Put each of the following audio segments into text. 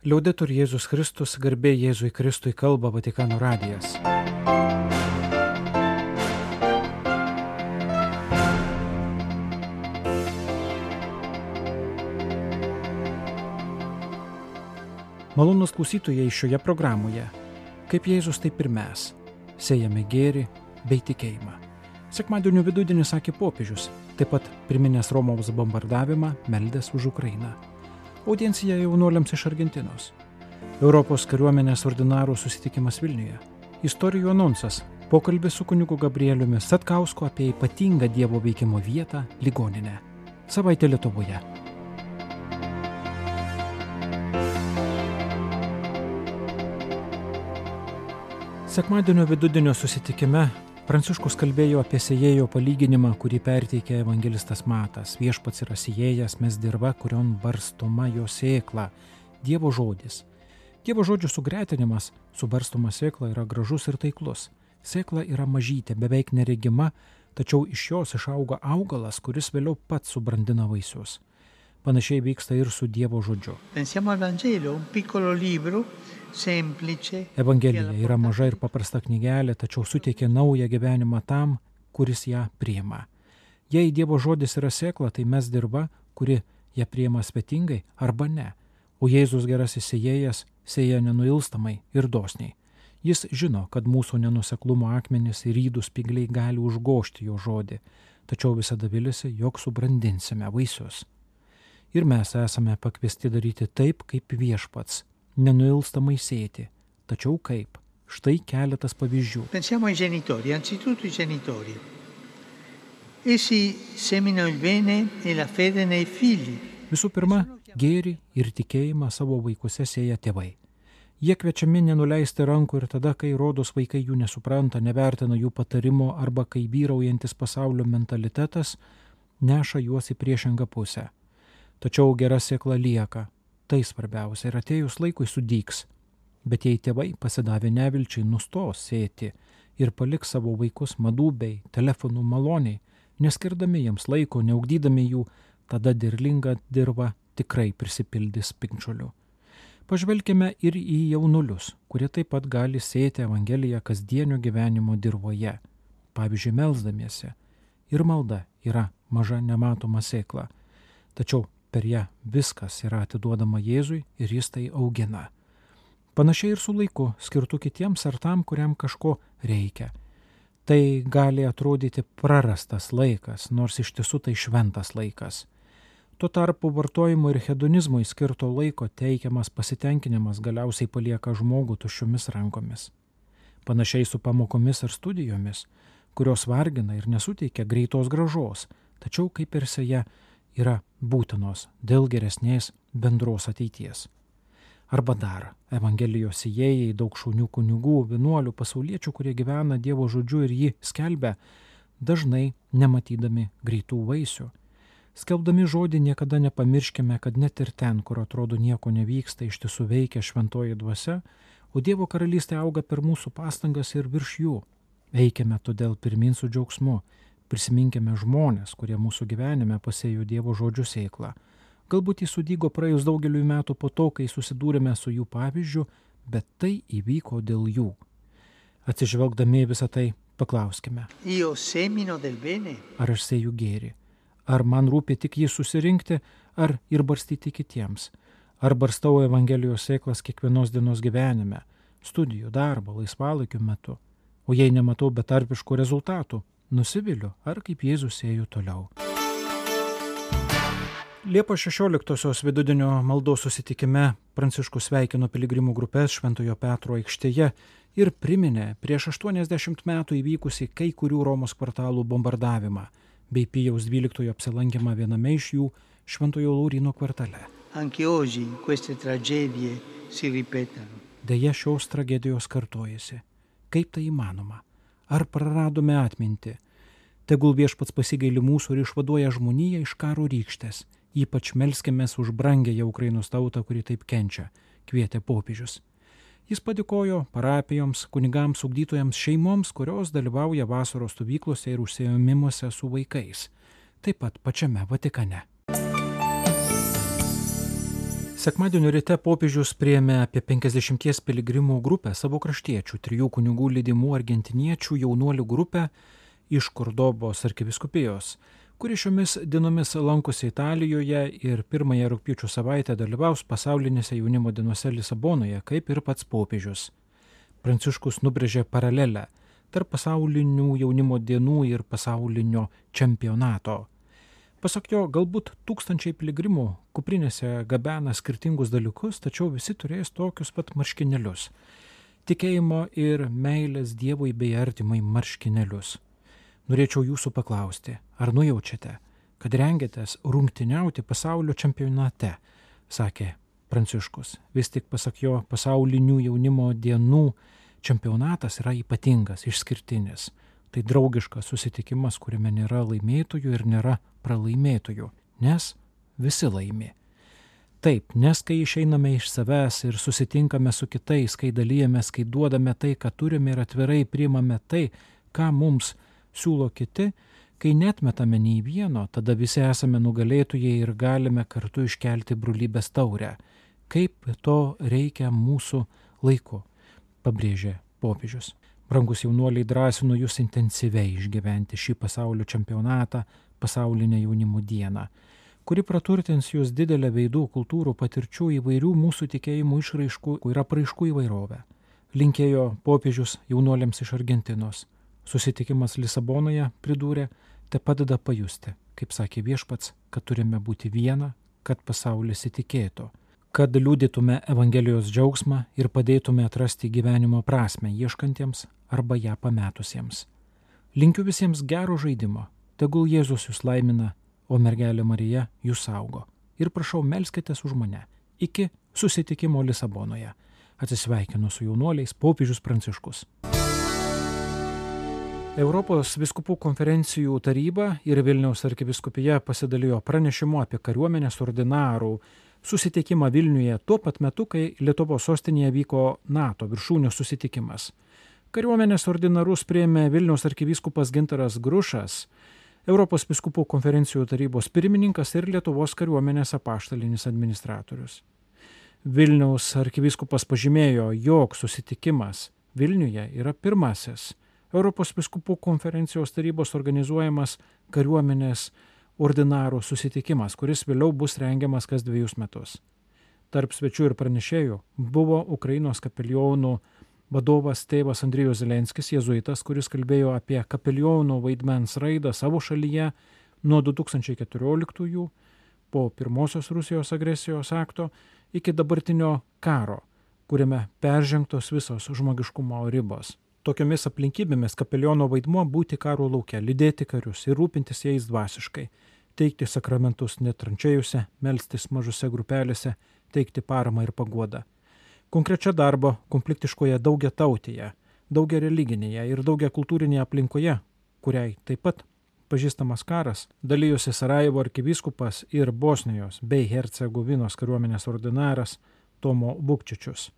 Liaudetur Jėzus Kristus, garbė Jėzui Kristui kalba Vatikano radijas. Malonus klausytojai šioje programoje, kaip Jėzus taip ir mes, sėjame gėrį bei tikėjimą. Sekmadienio vidudienį sakė popiežius, taip pat priminęs Romos bombardavimą, meldęs už Ukrainą. Audiencija jaunuoliams iš Argentinos. Europos kariuomenės ordinarų susitikimas Vilniuje. Istorijų anonsas. Pokalbis su kunigu Gabrieliumi Satkausku apie ypatingą Dievo veikimo vietą - ligoninę. Savaitė Lietuvoje. Sekmadienio vidudienio susitikime Pranciškus kalbėjo apie sėjėjo palyginimą, kurį perteikė evangelistas Matas. Viešpats yra sėjėjas, mes dirba, kurion barstoma jo sėkla. Dievo žodis. Dievo žodžių sugretinimas su barstoma sėkla yra gražus ir taiklus. Sėkla yra mažytė, beveik neregima, tačiau iš jos išauga augalas, kuris vėliau pats subrandina vaisius. Panašiai vyksta ir su Dievo žodžiu. Evangelija yra maža ir paprasta knygelė, tačiau suteikia naują gyvenimą tam, kuris ją priima. Jei Dievo žodis yra sėkla, tai mes dirba, kuri ją priima svetingai arba ne. O Jėzus gerasis sėjėjas sėja nenuilstamai ir dosniai. Jis žino, kad mūsų nenuseklumo akmenys ir rydų spigliai gali užgošti jo žodį, tačiau visada vilisi, jog subrandinsime vaisius. Ir mes esame pakviesti daryti taip, kaip viešpats, nenuilstamai sėti. Tačiau kaip? Štai keletas pavyzdžių. Pensiamo ai genitori, anzitutto i genitori. Essi seminano il bene e la fede nei figli. Visų pirma, gėrį ir tikėjimą savo vaikuose sėja tėvai. Jie kviečiami nenuleisti rankų ir tada, kai rodos vaikai jų nesupranta, nevertina jų patarimo arba kai vyraujantis pasaulio mentalitetas neša juos į priešingą pusę. Tačiau gera sėkla lieka. Tai svarbiausia ir atėjus laikui sudyks. Bet jei tėvai pasidavė nevilčiai nustos sėti ir paliks savo vaikus madų bei telefonų maloniai, neskirdami jiems laiko, neugdydami jų, tada dirlinga dirba tikrai prisipildys pinkčiuliu. Pažvelkime ir į jaunulius, kurie taip pat gali sėti Evangeliją kasdienio gyvenimo dirboje, pavyzdžiui, melzdamiesi. Ir malda yra maža nematoma sėkla. Tačiau per ją viskas yra atiduodama Jėzui ir jis tai augina. Panašiai ir su laiku, skirtu kitiems ar tam, kuriam kažko reikia. Tai gali atrodyti prarastas laikas, nors iš tiesų tai šventas laikas. Tuo tarpu vartojimo ir hedonizmui skirto laiko teikiamas pasitenkinimas galiausiai palieka žmogų tuščiomis rankomis. Panašiai su pamokomis ar studijomis, kurios vargina ir nesuteikia greitos gražos, tačiau kaip ir seja yra būtinos dėl geresnės bendros ateities. Arba dar Evangelijos įėjai daug šaunių kunigų, vienuolių, pasauliečių, kurie gyvena Dievo žodžiu ir jį skelbia, dažnai nematydami greitų vaisių. Skelbdami žodį niekada nepamirškime, kad net ir ten, kur atrodo nieko nevyksta, iš tiesų veikia šventoji dvasia, o Dievo karalystė auga per mūsų pastangas ir virš jų. Eikime todėl pirmin su džiaugsmu, prisiminkime žmonės, kurie mūsų gyvenime pasėjo Dievo žodžių sėklą. Galbūt jis sudygo praėjus daugeliu metų po to, kai susidūrėme su jų pavyzdžiu, bet tai įvyko dėl jų. Atsižvelgdami visą tai, paklauskime. Ar aš sėju gėrį? Ar man rūpi tik jį susirinkti, ar ir barstyti kitiems? Ar barstau Evangelijos sėklas kiekvienos dienos gyvenime, studijų, darbo, laisvalaikiu metu? O jei nematau betarpiškų rezultatų, nusiviliu ar kaip Jėzus ėjo toliau. Liepos 16-osios vidudienio maldos susitikime Pranciškus sveikino piligrimų grupės Šventojo Petro aikštėje ir priminė prieš 80 metų įvykusi kai kurių Romos kvartalų bombardavimą bei Pijaus XII apsilankimą viename iš jų Šventojo Laurino kvartale. Deja, šios tragedijos kartojasi. Kaip tai įmanoma? Ar praradome atmintį? Tegul viešpats pasigaili mūsų ir išvaduoja žmoniją iš karo rykštės. Ypač melskimės už brangėją Ukrainos tautą, kuri taip kenčia, kvietė popiežius. Jis padėkojo parapijoms, kunigams, ugdytojams, šeimoms, kurios dalyvauja vasaros stovyklose ir užsiemimuose su vaikais, taip pat pačiame Vatikane. Sekmadienio ryte popiežius priėmė apie 50 piligrimų grupę savo kraštiečių, trijų kunigų lydimų argentiniečių jaunuolių grupę iš Kordobos arkiviskupijos, kuri šiomis dienomis lankosi Italijoje ir pirmąją rūpiučio savaitę dalyvaus pasaulinėse jaunimo dienose Lisabonoje, kaip ir pats popiežius. Pranciškus nubrėžė paralelę tarp pasaulinių jaunimo dienų ir pasaulinio čempionato Pasak jo, galbūt tūkstančiai piligrimų kuprinėse gabena skirtingus dalykus, tačiau visi turės tokius pat marškinėlius. Tikėjimo ir meilės Dievui bei artimai marškinėlius. Norėčiau jūsų paklausti, ar nujaučiate, kad rengiatės rungtiniauti pasaulio čempionate, sakė Pranciškus. Vis tik pasak jo, pasaulinių jaunimo dienų čempionatas yra ypatingas, išskirtinis. Tai draugiškas susitikimas, kuriame nėra laimėtojų ir nėra pralaimėtojų, nes visi laimi. Taip, nes kai išeiname iš savęs ir susitinkame su kitais, kai dalyjamės, kai duodame tai, ką turime ir atvirai priimame tai, ką mums siūlo kiti, kai netmetame nei vieno, tada visi esame nugalėtojai ir galime kartu iškelti brolybės taurę. Kaip to reikia mūsų laiku, pabrėžė popiežius. Brangus jaunuoliai drąsinu jūs intensyviai išgyventi šį pasaulio čempionatą, pasaulinę jaunimo dieną, kuri praturtins jūs didelę veidų, kultūrų, patirčių įvairių mūsų tikėjimų išraiškų ir apraiškų įvairovę. Linkėjo popiežius jaunuoliams iš Argentinos. Susitikimas Lisabonoje pridūrė, te padeda pajusti, kaip sakė viešpats, kad turime būti viena, kad pasaulis įtikėtų kad liūdytume Evangelijos džiaugsmą ir padėtume atrasti gyvenimo prasme ieškantiems arba ją pametusiems. Linkiu visiems gero žaidimo, tegul Jėzus jūs laimina, o mergelė Marija jūs saugo. Ir prašau, melskitės už mane. Iki susitikimo Lisabonoje. Atsisveikinu su jaunuoliais popiežius Pranciškus. Europos viskupų konferencijų taryba ir Vilniaus arkiviskupija pasidalijo pranešimu apie kariuomenės ordinarų susitikimą Vilniuje tuo pat metu, kai Lietuvos sostinėje vyko NATO viršūnių susitikimas. Kariuomenės ordinarus prieėmė Vilniaus arkivyskupas Gintaras Grušas, Europos viskupų konferencijų tarybos pirmininkas ir Lietuvos kariuomenės apaštalinis administratorius. Vilniaus arkivyskupas pažymėjo, jog susitikimas Vilniuje yra pirmasis Europos viskupų konferencijos tarybos organizuojamas kariuomenės ordinarų susitikimas, kuris vėliau bus rengiamas kas dviejus metus. Tarp svečių ir pranešėjų buvo Ukrainos kapelionų vadovas tėvas Andrijus Zelenskis, jėzuitas, kuris kalbėjo apie kapelionų vaidmens raidą savo šalyje nuo 2014-ųjų po pirmosios Rusijos agresijos akto iki dabartinio karo, kuriame peržengtos visos žmogiškumo ribos. Tokiomis aplinkybėmis kapeliono vaidmuo būti karo laukia, lydėti karius ir rūpintis jais dvasiškai, teikti sakramentus netrančiajuose, melstis mažose grupelėse, teikti paramą ir paguodą. Konkrečia darbo konfliktiškoje daugia tautėje, daugia religinėje ir daugia kultūrinėje aplinkoje, kuriai taip pat pažįstamas karas, dalyjosi Sarajevo arkivyskupas ir Bosnijos bei Hercegovinos kariuomenės ordinaras Tomo Bukčičius.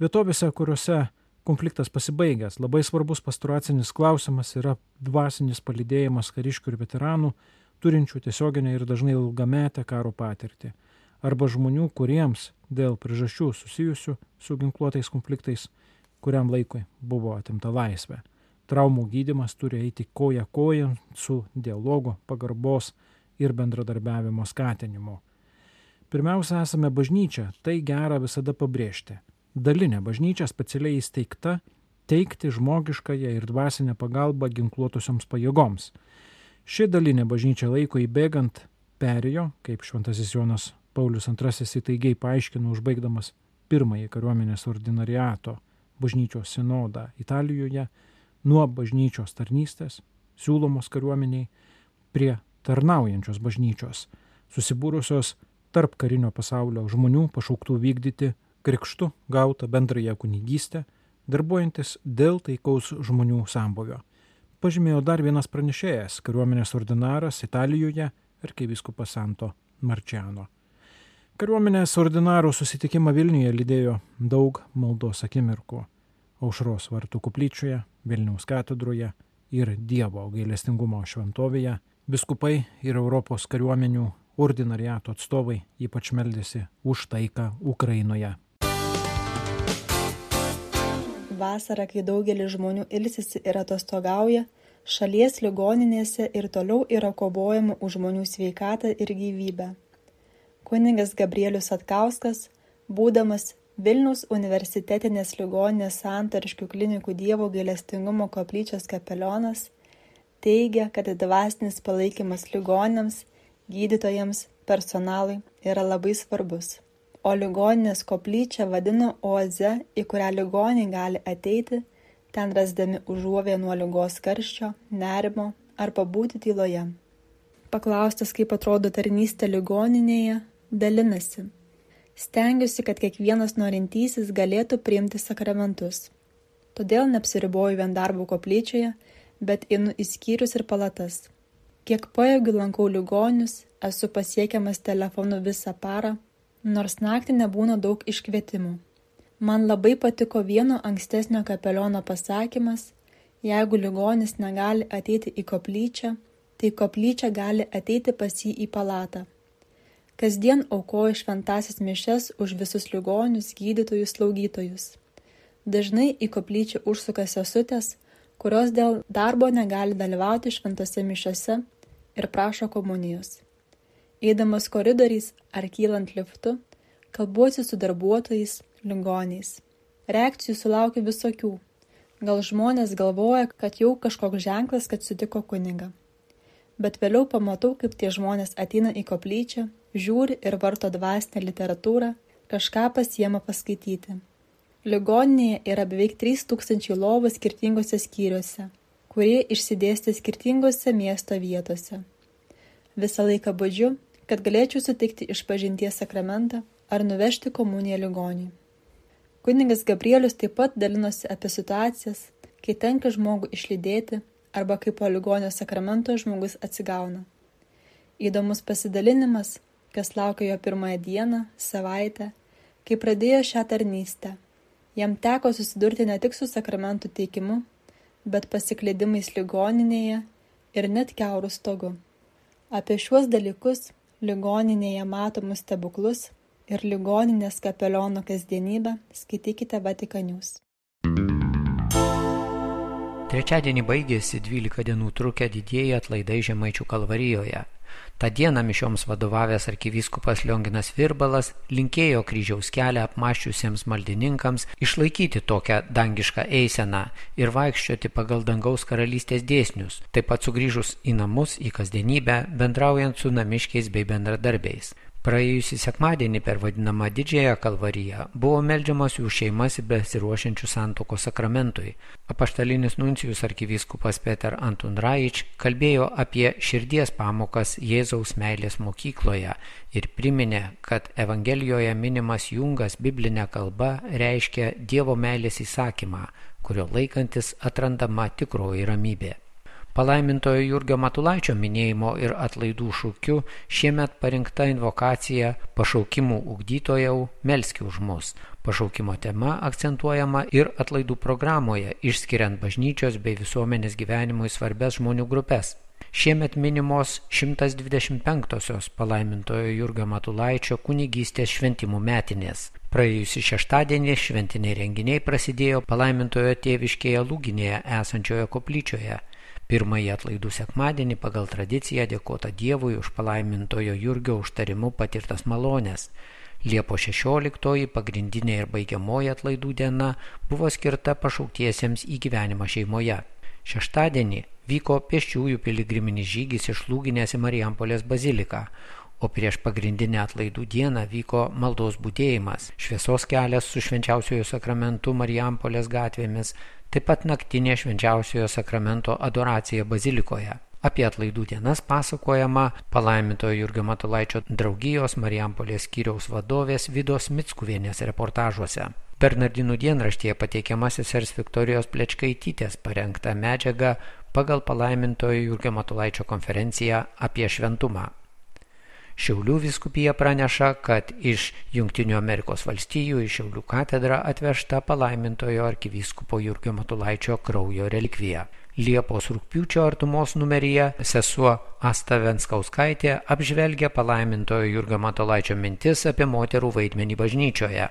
Vietovėse, kuriuose konfliktas pasibaigęs, labai svarbus pasturacinis klausimas yra dvasinis palidėjimas kariškių ir veteranų turinčių tiesioginę ir dažnai ilgametę karo patirtį, arba žmonių, kuriems dėl priežasčių susijusių su ginkluotais konfliktais, kuriam laikui buvo atimta laisvė. Traumų gydimas turi eiti koja kojon su dialogu, pagarbos ir bendradarbiavimo skatinimu. Pirmiausia, esame bažnyčia, tai gera visada pabrėžti. Dalinė bažnyčia specialiai įsteigta teikti žmogiškąją ir dvasinę pagalbą ginkluotosioms pajėgoms. Ši dalinė bažnyčia laiko įbėgant perėjo, kaip šventasis Jonas Paulius II įtaigiai paaiškino užbaigdamas pirmąjį kariuomenės ordinariato bažnyčios sinodą Italijoje, nuo bažnyčios tarnystės, siūlomos kariuomeniai, prie tarnaujančios bažnyčios, susibūrusios tarp karinio pasaulio žmonių pašauktų vykdyti krikštų gautą bendrąją kunigystę, darbuojantis dėl taikaus žmonių sambuvio pažymėjo dar vienas pranešėjas, kariuomenės ordinaras Italijoje, arkivyskupas Santo Marčiano. Kariuomenės ordinarų susitikimą Vilniuje lydėjo daug maldos akimirkų - aušros vartų kuplyčioje, Vilniaus katedroje ir Dievo gailestingumo šventovėje, biskupai ir Europos kariuomenių ordinariato atstovai ypač meldėsi už taiką Ukrainoje. Vasara, kai daugelis žmonių ilsisi ir atostogauja, šalies ligoninėse ir toliau yra kovojama už žmonių sveikatą ir gyvybę. Kuningas Gabrielius Atkauskas, būdamas Vilniaus universitetinės ligoninės santariškių klinikų Dievo gailestingumo koplyčios kapelionas, teigia, kad dvasinis palaikymas ligonėms, gydytojams, personalui yra labai svarbus o ligoninės koplyčią vadino oaze, į kurią ligoniai gali ateiti, ten rasdami užuovę nuo ligos karščio, nerimo ar pabūti tyloje. Paklaustas, kaip atrodo tarnystė ligoninėje, dalinasi. Stengiuosi, kad kiekvienas norintysis galėtų priimti sakramentus. Todėl neapsiriboju vien darbo koplyčioje, bet einu į skyrius ir palatas. Kiek pajėgiu lankau ligonius, esu pasiekiamas telefonu visą parą, nors naktį nebūna daug iškvietimų. Man labai patiko vieno ankstesnio kapeliono pasakymas, jeigu ligonis negali ateiti į koplyčią, tai koplyčia gali ateiti pas jį į palatą. Kasdien aukoju šventasis mišes už visus ligonius, gydytojus, slaugytojus. Dažnai į koplyčią užsuka sesutės, kurios dėl darbo negali dalyvauti šventose mišiose ir prašo komunijos. Eidamas koridoriais ar kylant liftu, kalbuosi su darbuotojais, ligoniais. Reakcijų sulaukiu visokių. Gal žmonės galvoja, kad jau kažkoks ženklas, kad sutiko kunigą. Bet vėliau pamatau, kaip tie žmonės ateina į koplyčią, žiūri ir varto dvasinę literatūrą, kažką pasiema paskaityti. Ligoninėje yra beveik 3000 lovų skirtingose skyriuose, kurie išsidėstė skirtingose miesto vietose. Visą laiką budžiu kad galėčiau sutikti išpažinties sakramentą ar nuvežti komuniją ligoniui. Kuningas Gabrielius taip pat dalinosi apie situacijas, kai tenka žmogų išlydėti arba kai po ligonio sakramento žmogus atsigauna. Įdomus pasidalinimas, kas laukia jo pirmąją dieną, savaitę, kai pradėjo šią tarnystę. Jam teko susidurti ne tik su sakramentų teikimu, bet pasiklydimais ligoninėje ir net keurų stogu. Apie šiuos dalykus ligoninėje matomus stebuklus ir ligoninės kapeliono kasdienybę skaitykite Vatikanius. Trečiadienį baigėsi 12 dienų trukę didieji atlaidai Žemaičių kalvarijoje. Ta diena mišioms vadovavęs arkivyskupas Lionginas Virbalas linkėjo kryžiaus kelią apmaščiusiems maldininkams išlaikyti tokią dangišką eiseną ir vaikščioti pagal dangaus karalystės dėsnius, taip pat sugrįžus į namus, į kasdienybę, bendraujant su namiškiais bei bendradarbiais. Praėjusį sekmadienį per vadinamą didžiąją kalvariją buvo melžiamas jų šeimas ir besiruošiančių santoko sakramentui. Apaštalinis nuncijus arkivyskupas Peter Antun Raič kalbėjo apie širdies pamokas Jėzaus meilės mokykloje ir priminė, kad Evangelijoje minimas jungas biblinė kalba reiškia Dievo meilės įsakymą, kurio laikantis atrandama tikroji ramybė. Palaimintojo Jurgio Matulaičio minėjimo ir atlaidų šūkiu šiemet parinkta invokacija pašaukimų ugdytojau melski už mus. Pašaukimo tema akcentuojama ir atlaidų programoje, išskiriant bažnyčios bei visuomenės gyvenimui svarbės žmonių grupės. Šiemet minimos 125-osios palaimintojo Jurgio Matulaičio kunigystės šventimų metinės. Praėjusį šeštadienį šventiniai renginiai prasidėjo palaimintojo tėviškėje Lūginėje esančioje koplyčioje. Pirmąjį atlaidų sekmadienį pagal tradiciją dėkota Dievui už palaimintojo Jurgio užtarimu patirtas malonės. Liepo 16 pagrindinė ir baigiamoji atlaidų diena buvo skirta pašauktiesiems į gyvenimą šeimoje. Šeštadienį vyko pėsčiųjų piligriminis žygis iš Lūginės į Marijampolės baziliką, o prieš pagrindinę atlaidų dieną vyko maldos būdėjimas, šviesos kelias su švenčiausiojo sakramentu Marijampolės gatvėmis, taip pat naktinė švenčiausiojo sakramento adoracija bazilikoje. Apie atlaidų dienas pasakojama palaimintojo Jurgio Matulaičio draugijos Marijampolės skyriaus vadovės Vidos Mitskuvienės reportažuose. Bernardinų dienraštyje pateikiama sesers Viktorijos Plečkaitytės parengta medžiaga pagal palaimintojo Jurgio Matulaičio konferenciją apie šventumą. Šiaulių viskupija praneša, kad iš Junktinių Amerikos valstijų į Šiaulių katedrą atvežta palaimintojo arkivyskupo Jurgio Matulaičio kraujo relikvija. Liepos rūpiučio artumos numeryje sesuo Asta Venskauskaitė apžvelgia palaimintojo Jurgio Matolaičio mintis apie moterų vaidmenį bažnyčioje.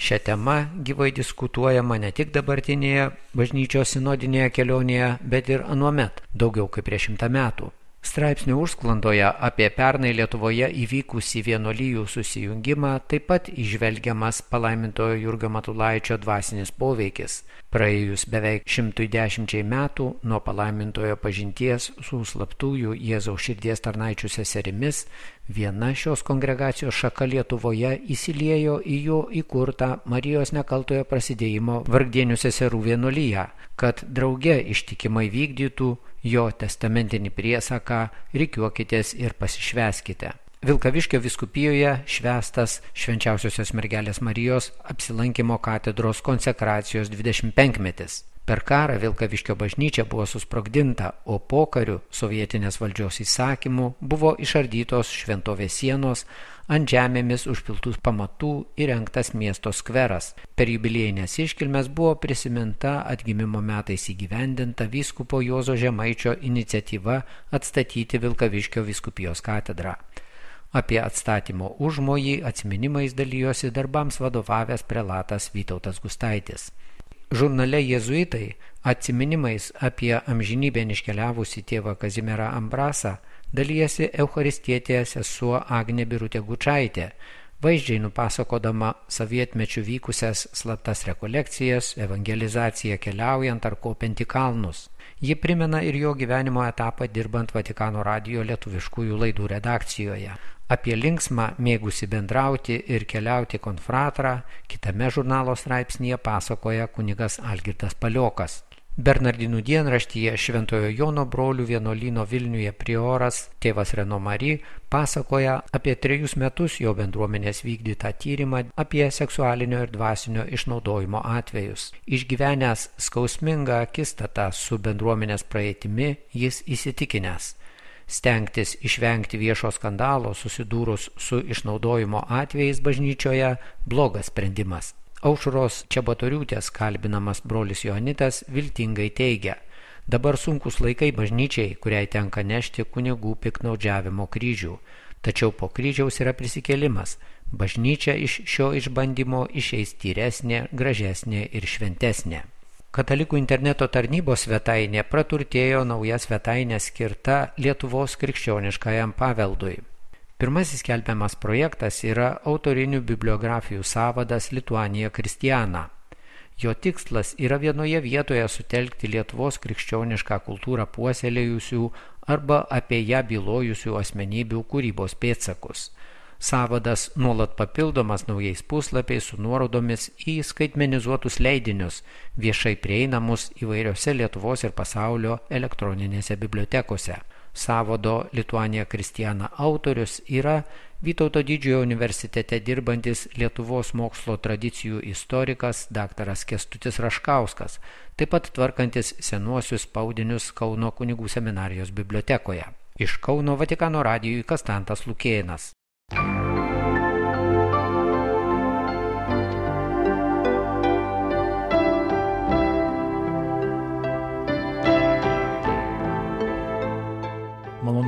Šią temą gyvai diskutuojama ne tik dabartinėje bažnyčios sinodinėje kelionėje, bet ir anuomet, daugiau kaip prieš šimtą metų. Straipsnių užsklandoje apie pernai Lietuvoje įvykusį vienolyjų susijungimą taip pat išvelgiamas palaimintojo Jurgio Matulaičio dvasinis poveikis. Praėjus beveik 110 metų nuo palaimintojo pažinties su slaptųjų Jėzaus širdies tarnaičių seserimis, viena šios kongregacijos šaka Lietuvoje įsiliejo į jo įkurtą Marijos nekaltojo prasidėjimo vargdienių seserų vienolyje, kad drauge ištikimai vykdytų jo testamentinį priesaką, reikiuokitės ir pasišveskite. Vilkaviškio viskupijoje švestas švenčiausiosios mergelės Marijos apsilankimo katedros konsekracijos 25 metis. Per karą Vilkaviškio bažnyčia buvo susprogdinta, o pokariu sovietinės valdžios įsakymų buvo išardytos šventovės sienos, ant žemėmis užpiltus pamatų įrengtas miesto skveras. Per jubiliejinės iškilmes buvo prisiminta atgimimo metais įgyvendinta vyskupo Jozo Žemaičio iniciatyva atstatyti Vilkaviškio viskupijos katedrą. Apie atstatymo užmojį atsiminimais dalyjosi darbams vadovavęs prelatas Vytautas Gustaitis. Žurnale Jėzuitai atsiminimais apie amžinybę iškeliavusi tėvą Kazimierą Ambrasą dalyjasi Eucharistietė sesuo Agnė Birutė Gučaitė, vaizdžiai nupasakodama sovietmečių vykusias slaptas rekolekcijas, evangelizaciją keliaujant ar kopiant į kalnus. Ji primena ir jo gyvenimo etapą dirbant Vatikano radijo lietuviškųjų laidų redakcijoje. Apie linksmą mėgusi bendrauti ir keliauti konfratrą kitame žurnalo straipsnėje pasakoja kunigas Algirdas Paliokas. Bernardinų dienraštyje Šventojo Jono brolių vienuolino Vilniuje prioras tėvas Reno Mary pasakoja apie trejus metus jo bendruomenės vykdytą tyrimą apie seksualinio ir dvasinio išnaudojimo atvejus. Išgyvenęs skausmingą akistatą su bendruomenės praeitimi, jis įsitikinęs stengtis išvengti viešo skandalo susidūrus su išnaudojimo atvejais bažnyčioje blogas sprendimas. Aušros Čiabatoriūtės kalbinamas brolis Joanitas viltingai teigia, dabar sunkus laikai bažnyčiai, kuriai tenka nešti kunigų piknaudžiavimo kryžių, tačiau po kryžiaus yra prisikėlimas, bažnyčia iš šio išbandymo išeis tyresnė, gražesnė ir šventesnė. Katalikų interneto tarnybos svetainė praturtėjo nauja svetainė skirta Lietuvos krikščioniškajam paveldui. Pirmasis kelpiamas projektas yra autorinių bibliografijų savadas Lituanija Kristiana. Jo tikslas yra vienoje vietoje sutelkti Lietuvos krikščionišką kultūrą puoselėjusių arba apie ją bylojusių asmenybių kūrybos pėtsakus Savadas nuolat papildomas naujais puslapiais su nuorodomis į skaitmenizuotus leidinius, viešai prieinamus įvairiose Lietuvos ir pasaulio elektroninėse bibliotekose. Savado Lituanija Kristiana autorius yra Vytauto didžiojo universitete dirbantis Lietuvos mokslo tradicijų istorikas dr. Kestutis Raškauskas, taip pat tvarkantis senuosius spaudinius Kauno kunigų seminarijos bibliotekoje. Iš Kauno Vatikano radijui Kastantas Lukėnas.